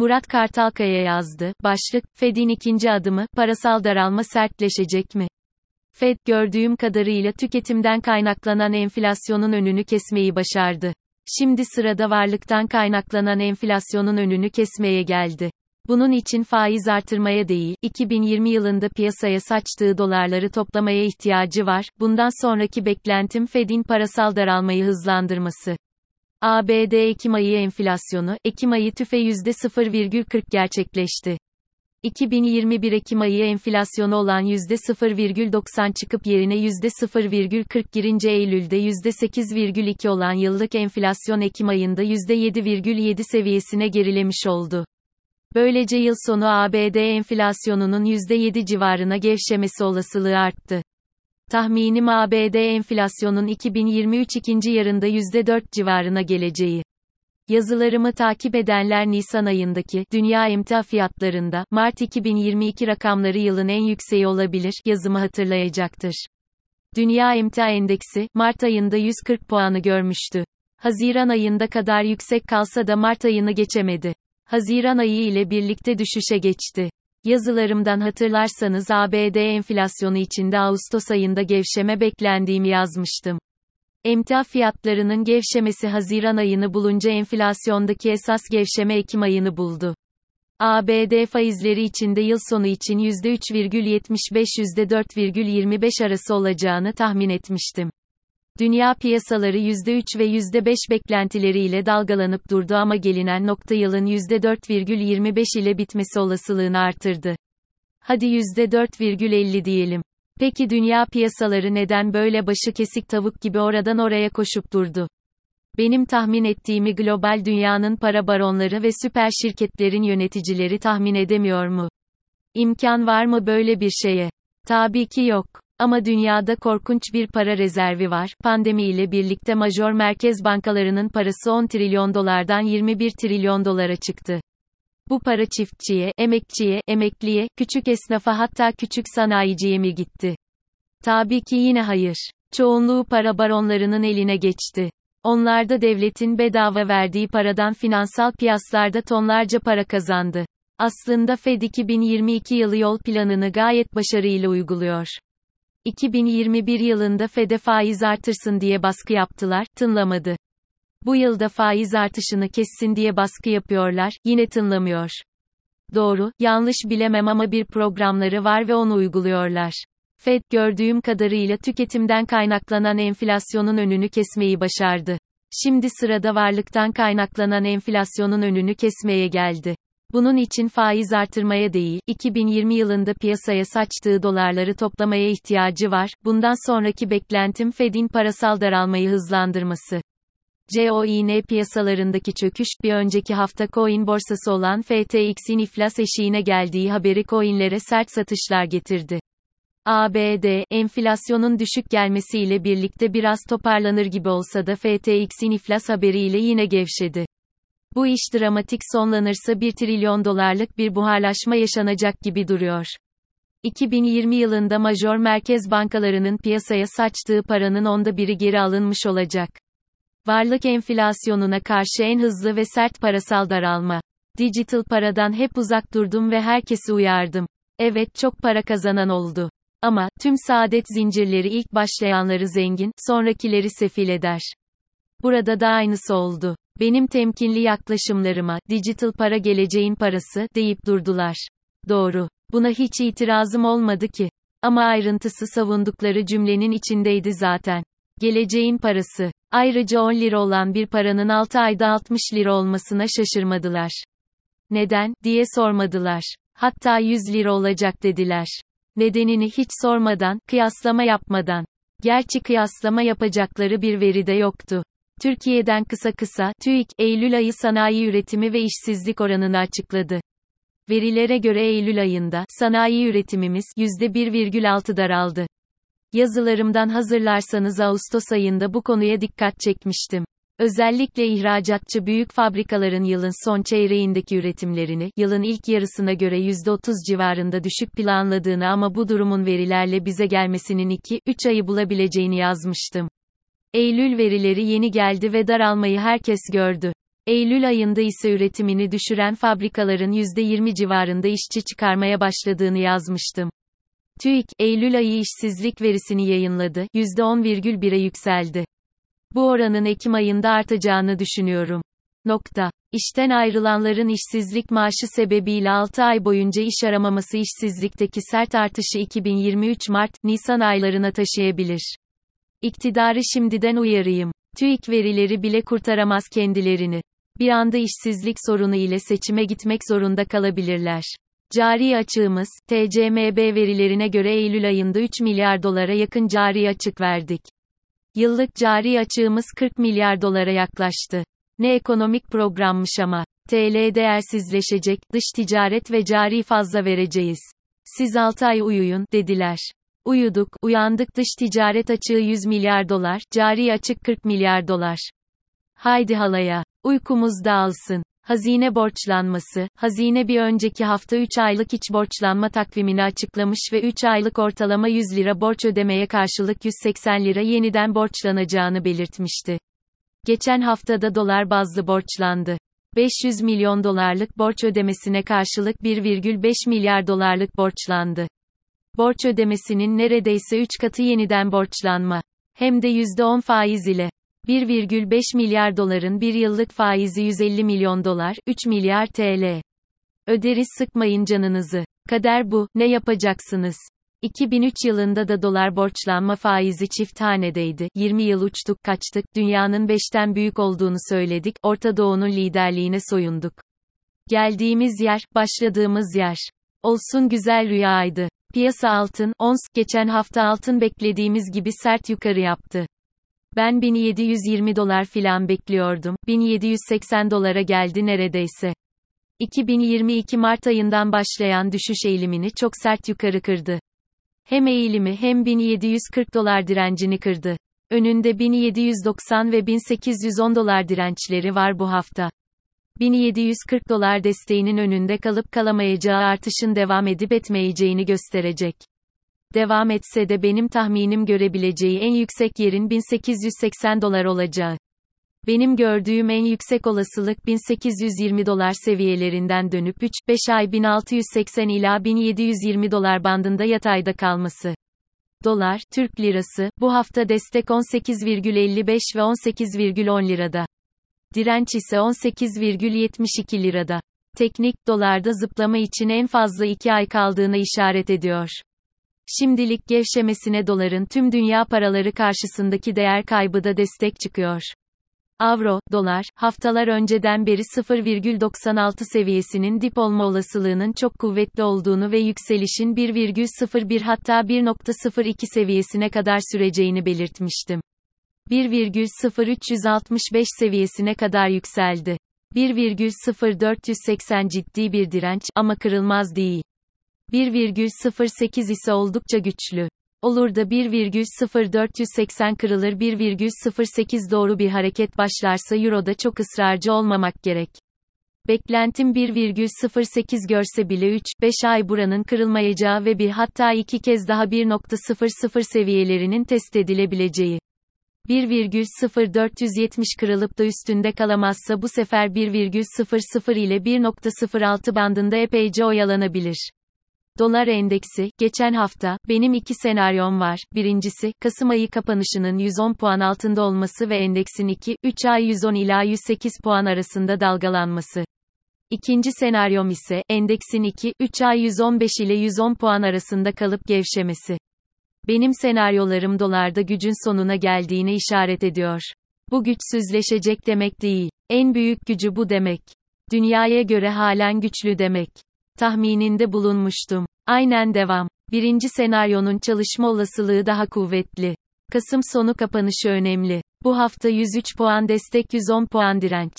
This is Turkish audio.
Murat Kartalkaya yazdı. Başlık, Fed'in ikinci adımı, parasal daralma sertleşecek mi? Fed, gördüğüm kadarıyla tüketimden kaynaklanan enflasyonun önünü kesmeyi başardı. Şimdi sırada varlıktan kaynaklanan enflasyonun önünü kesmeye geldi. Bunun için faiz artırmaya değil, 2020 yılında piyasaya saçtığı dolarları toplamaya ihtiyacı var. Bundan sonraki beklentim Fed'in parasal daralmayı hızlandırması. ABD Ekim ayı enflasyonu, Ekim ayı tüfe %0,40 gerçekleşti. 2021 Ekim ayı enflasyonu olan %0,90 çıkıp yerine %0,40 girince Eylül'de %8,2 olan yıllık enflasyon Ekim ayında %7,7 seviyesine gerilemiş oldu. Böylece yıl sonu ABD enflasyonunun %7 civarına gevşemesi olasılığı arttı. Tahminim ABD enflasyonun 2023 ikinci yarında %4 civarına geleceği. Yazılarımı takip edenler Nisan ayındaki dünya emtia fiyatlarında Mart 2022 rakamları yılın en yükseği olabilir yazımı hatırlayacaktır. Dünya emtia endeksi Mart ayında 140 puanı görmüştü. Haziran ayında kadar yüksek kalsa da Mart ayını geçemedi. Haziran ayı ile birlikte düşüşe geçti. Yazılarımdan hatırlarsanız ABD enflasyonu içinde Ağustos ayında gevşeme beklendiğimi yazmıştım. Emtia fiyatlarının gevşemesi Haziran ayını bulunca enflasyondaki esas gevşeme Ekim ayını buldu. ABD faizleri içinde yıl sonu için %3,75-%4,25 arası olacağını tahmin etmiştim. Dünya piyasaları %3 ve %5 beklentileriyle dalgalanıp durdu ama gelinen nokta yılın %4,25 ile bitmesi olasılığını artırdı. Hadi %4,50 diyelim. Peki dünya piyasaları neden böyle başı kesik tavuk gibi oradan oraya koşup durdu? Benim tahmin ettiğimi global dünyanın para baronları ve süper şirketlerin yöneticileri tahmin edemiyor mu? İmkan var mı böyle bir şeye? Tabii ki yok. Ama dünyada korkunç bir para rezervi var. Pandemi ile birlikte major merkez bankalarının parası 10 trilyon dolardan 21 trilyon dolara çıktı. Bu para çiftçiye, emekçiye, emekliye, küçük esnafa hatta küçük sanayiciye mi gitti? Tabii ki yine hayır. Çoğunluğu para baronlarının eline geçti. Onlar da devletin bedava verdiği paradan finansal piyasalarda tonlarca para kazandı. Aslında Fed 2022 yılı yol planını gayet başarıyla uyguluyor. 2021 yılında Fed'e faiz artırsın diye baskı yaptılar, tınlamadı. Bu yılda faiz artışını kessin diye baskı yapıyorlar, yine tınlamıyor. Doğru, yanlış bilemem ama bir programları var ve onu uyguluyorlar. Fed gördüğüm kadarıyla tüketimden kaynaklanan enflasyonun önünü kesmeyi başardı. Şimdi sırada varlıktan kaynaklanan enflasyonun önünü kesmeye geldi. Bunun için faiz artırmaya değil, 2020 yılında piyasaya saçtığı dolarları toplamaya ihtiyacı var. Bundan sonraki beklentim Fed'in parasal daralmayı hızlandırması. COIN piyasalarındaki çöküş, bir önceki hafta coin borsası olan FTX'in iflas eşiğine geldiği haberi coinlere sert satışlar getirdi. ABD, enflasyonun düşük gelmesiyle birlikte biraz toparlanır gibi olsa da FTX'in iflas haberiyle yine gevşedi. Bu iş dramatik sonlanırsa 1 trilyon dolarlık bir buharlaşma yaşanacak gibi duruyor. 2020 yılında major merkez bankalarının piyasaya saçtığı paranın onda biri geri alınmış olacak. Varlık enflasyonuna karşı en hızlı ve sert parasal daralma. Digital paradan hep uzak durdum ve herkesi uyardım. Evet çok para kazanan oldu. Ama, tüm saadet zincirleri ilk başlayanları zengin, sonrakileri sefil eder. Burada da aynısı oldu. Benim temkinli yaklaşımlarıma, dijital para geleceğin parası, deyip durdular. Doğru. Buna hiç itirazım olmadı ki. Ama ayrıntısı savundukları cümlenin içindeydi zaten. Geleceğin parası. Ayrıca 10 lira olan bir paranın 6 ayda 60 lira olmasına şaşırmadılar. Neden, diye sormadılar. Hatta 100 lira olacak dediler. Nedenini hiç sormadan, kıyaslama yapmadan. Gerçi kıyaslama yapacakları bir veri de yoktu. Türkiye'den kısa kısa, TÜİK, Eylül ayı sanayi üretimi ve işsizlik oranını açıkladı. Verilere göre Eylül ayında, sanayi üretimimiz, %1,6 daraldı. Yazılarımdan hazırlarsanız Ağustos ayında bu konuya dikkat çekmiştim. Özellikle ihracatçı büyük fabrikaların yılın son çeyreğindeki üretimlerini, yılın ilk yarısına göre %30 civarında düşük planladığını ama bu durumun verilerle bize gelmesinin 2-3 ayı bulabileceğini yazmıştım. Eylül verileri yeni geldi ve daralmayı herkes gördü. Eylül ayında ise üretimini düşüren fabrikaların %20 civarında işçi çıkarmaya başladığını yazmıştım. TÜİK, Eylül ayı işsizlik verisini yayınladı, %10,1'e yükseldi. Bu oranın Ekim ayında artacağını düşünüyorum. Nokta. İşten ayrılanların işsizlik maaşı sebebiyle 6 ay boyunca iş aramaması işsizlikteki sert artışı 2023 Mart-Nisan aylarına taşıyabilir. İktidarı şimdiden uyarayım. TÜİK verileri bile kurtaramaz kendilerini. Bir anda işsizlik sorunu ile seçime gitmek zorunda kalabilirler. Cari açığımız, TCMB verilerine göre Eylül ayında 3 milyar dolara yakın cari açık verdik. Yıllık cari açığımız 40 milyar dolara yaklaştı. Ne ekonomik programmış ama. TL değersizleşecek, dış ticaret ve cari fazla vereceğiz. Siz 6 ay uyuyun, dediler. Uyuduk, uyandık dış ticaret açığı 100 milyar dolar, cari açık 40 milyar dolar. Haydi halaya. Uykumuz dağılsın. Hazine borçlanması, hazine bir önceki hafta 3 aylık iç borçlanma takvimini açıklamış ve 3 aylık ortalama 100 lira borç ödemeye karşılık 180 lira yeniden borçlanacağını belirtmişti. Geçen haftada dolar bazlı borçlandı. 500 milyon dolarlık borç ödemesine karşılık 1,5 milyar dolarlık borçlandı. Borç ödemesinin neredeyse 3 katı yeniden borçlanma. Hem de %10 faiz ile. 1,5 milyar doların bir yıllık faizi 150 milyon dolar, 3 milyar TL. Öderiz sıkmayın canınızı. Kader bu, ne yapacaksınız? 2003 yılında da dolar borçlanma faizi çift hanedeydi. 20 yıl uçtuk kaçtık, dünyanın 5'ten büyük olduğunu söyledik, Orta Doğu'nun liderliğine soyunduk. Geldiğimiz yer, başladığımız yer. Olsun güzel rüyaydı. Piyasa altın, ons, geçen hafta altın beklediğimiz gibi sert yukarı yaptı. Ben 1720 dolar filan bekliyordum. 1780 dolara geldi neredeyse. 2022 Mart ayından başlayan düşüş eğilimini çok sert yukarı kırdı. Hem eğilimi hem 1740 dolar direncini kırdı. Önünde 1790 ve 1810 dolar dirençleri var bu hafta. 1740 dolar desteğinin önünde kalıp kalamayacağı artışın devam edip etmeyeceğini gösterecek. Devam etse de benim tahminim görebileceği en yüksek yerin 1880 dolar olacağı. Benim gördüğüm en yüksek olasılık 1820 dolar seviyelerinden dönüp 3-5 ay 1680 ila 1720 dolar bandında yatayda kalması. Dolar, Türk lirası, bu hafta destek 18,55 ve 18,10 lirada. Direnç ise 18,72 lirada. Teknik, dolarda zıplama için en fazla 2 ay kaldığına işaret ediyor. Şimdilik gevşemesine doların tüm dünya paraları karşısındaki değer kaybı da destek çıkıyor. Avro, dolar, haftalar önceden beri 0,96 seviyesinin dip olma olasılığının çok kuvvetli olduğunu ve yükselişin 1,01 hatta 1,02 seviyesine kadar süreceğini belirtmiştim. 1,0365 seviyesine kadar yükseldi. 1,0480 ciddi bir direnç ama kırılmaz değil. 1,08 ise oldukça güçlü. Olur da 1,0480 kırılır 1,08 doğru bir hareket başlarsa Euro'da çok ısrarcı olmamak gerek. Beklentim 1,08 görse bile 3-5 ay buranın kırılmayacağı ve bir hatta iki kez daha 1.00 seviyelerinin test edilebileceği. 1,0470 kırılıp da üstünde kalamazsa bu sefer 1,00 ile 1.06 bandında epeyce oyalanabilir. Dolar endeksi, geçen hafta, benim iki senaryom var. Birincisi, Kasım ayı kapanışının 110 puan altında olması ve endeksin 2, 3 ay 110 ila 108 puan arasında dalgalanması. İkinci senaryom ise, endeksin 2, 3 ay 115 ile 110 puan arasında kalıp gevşemesi. Benim senaryolarım dolarda gücün sonuna geldiğine işaret ediyor. Bu güçsüzleşecek demek değil. En büyük gücü bu demek. Dünyaya göre halen güçlü demek. Tahmininde bulunmuştum. Aynen devam. Birinci senaryonun çalışma olasılığı daha kuvvetli. Kasım sonu kapanışı önemli. Bu hafta 103 puan destek 110 puan direnç.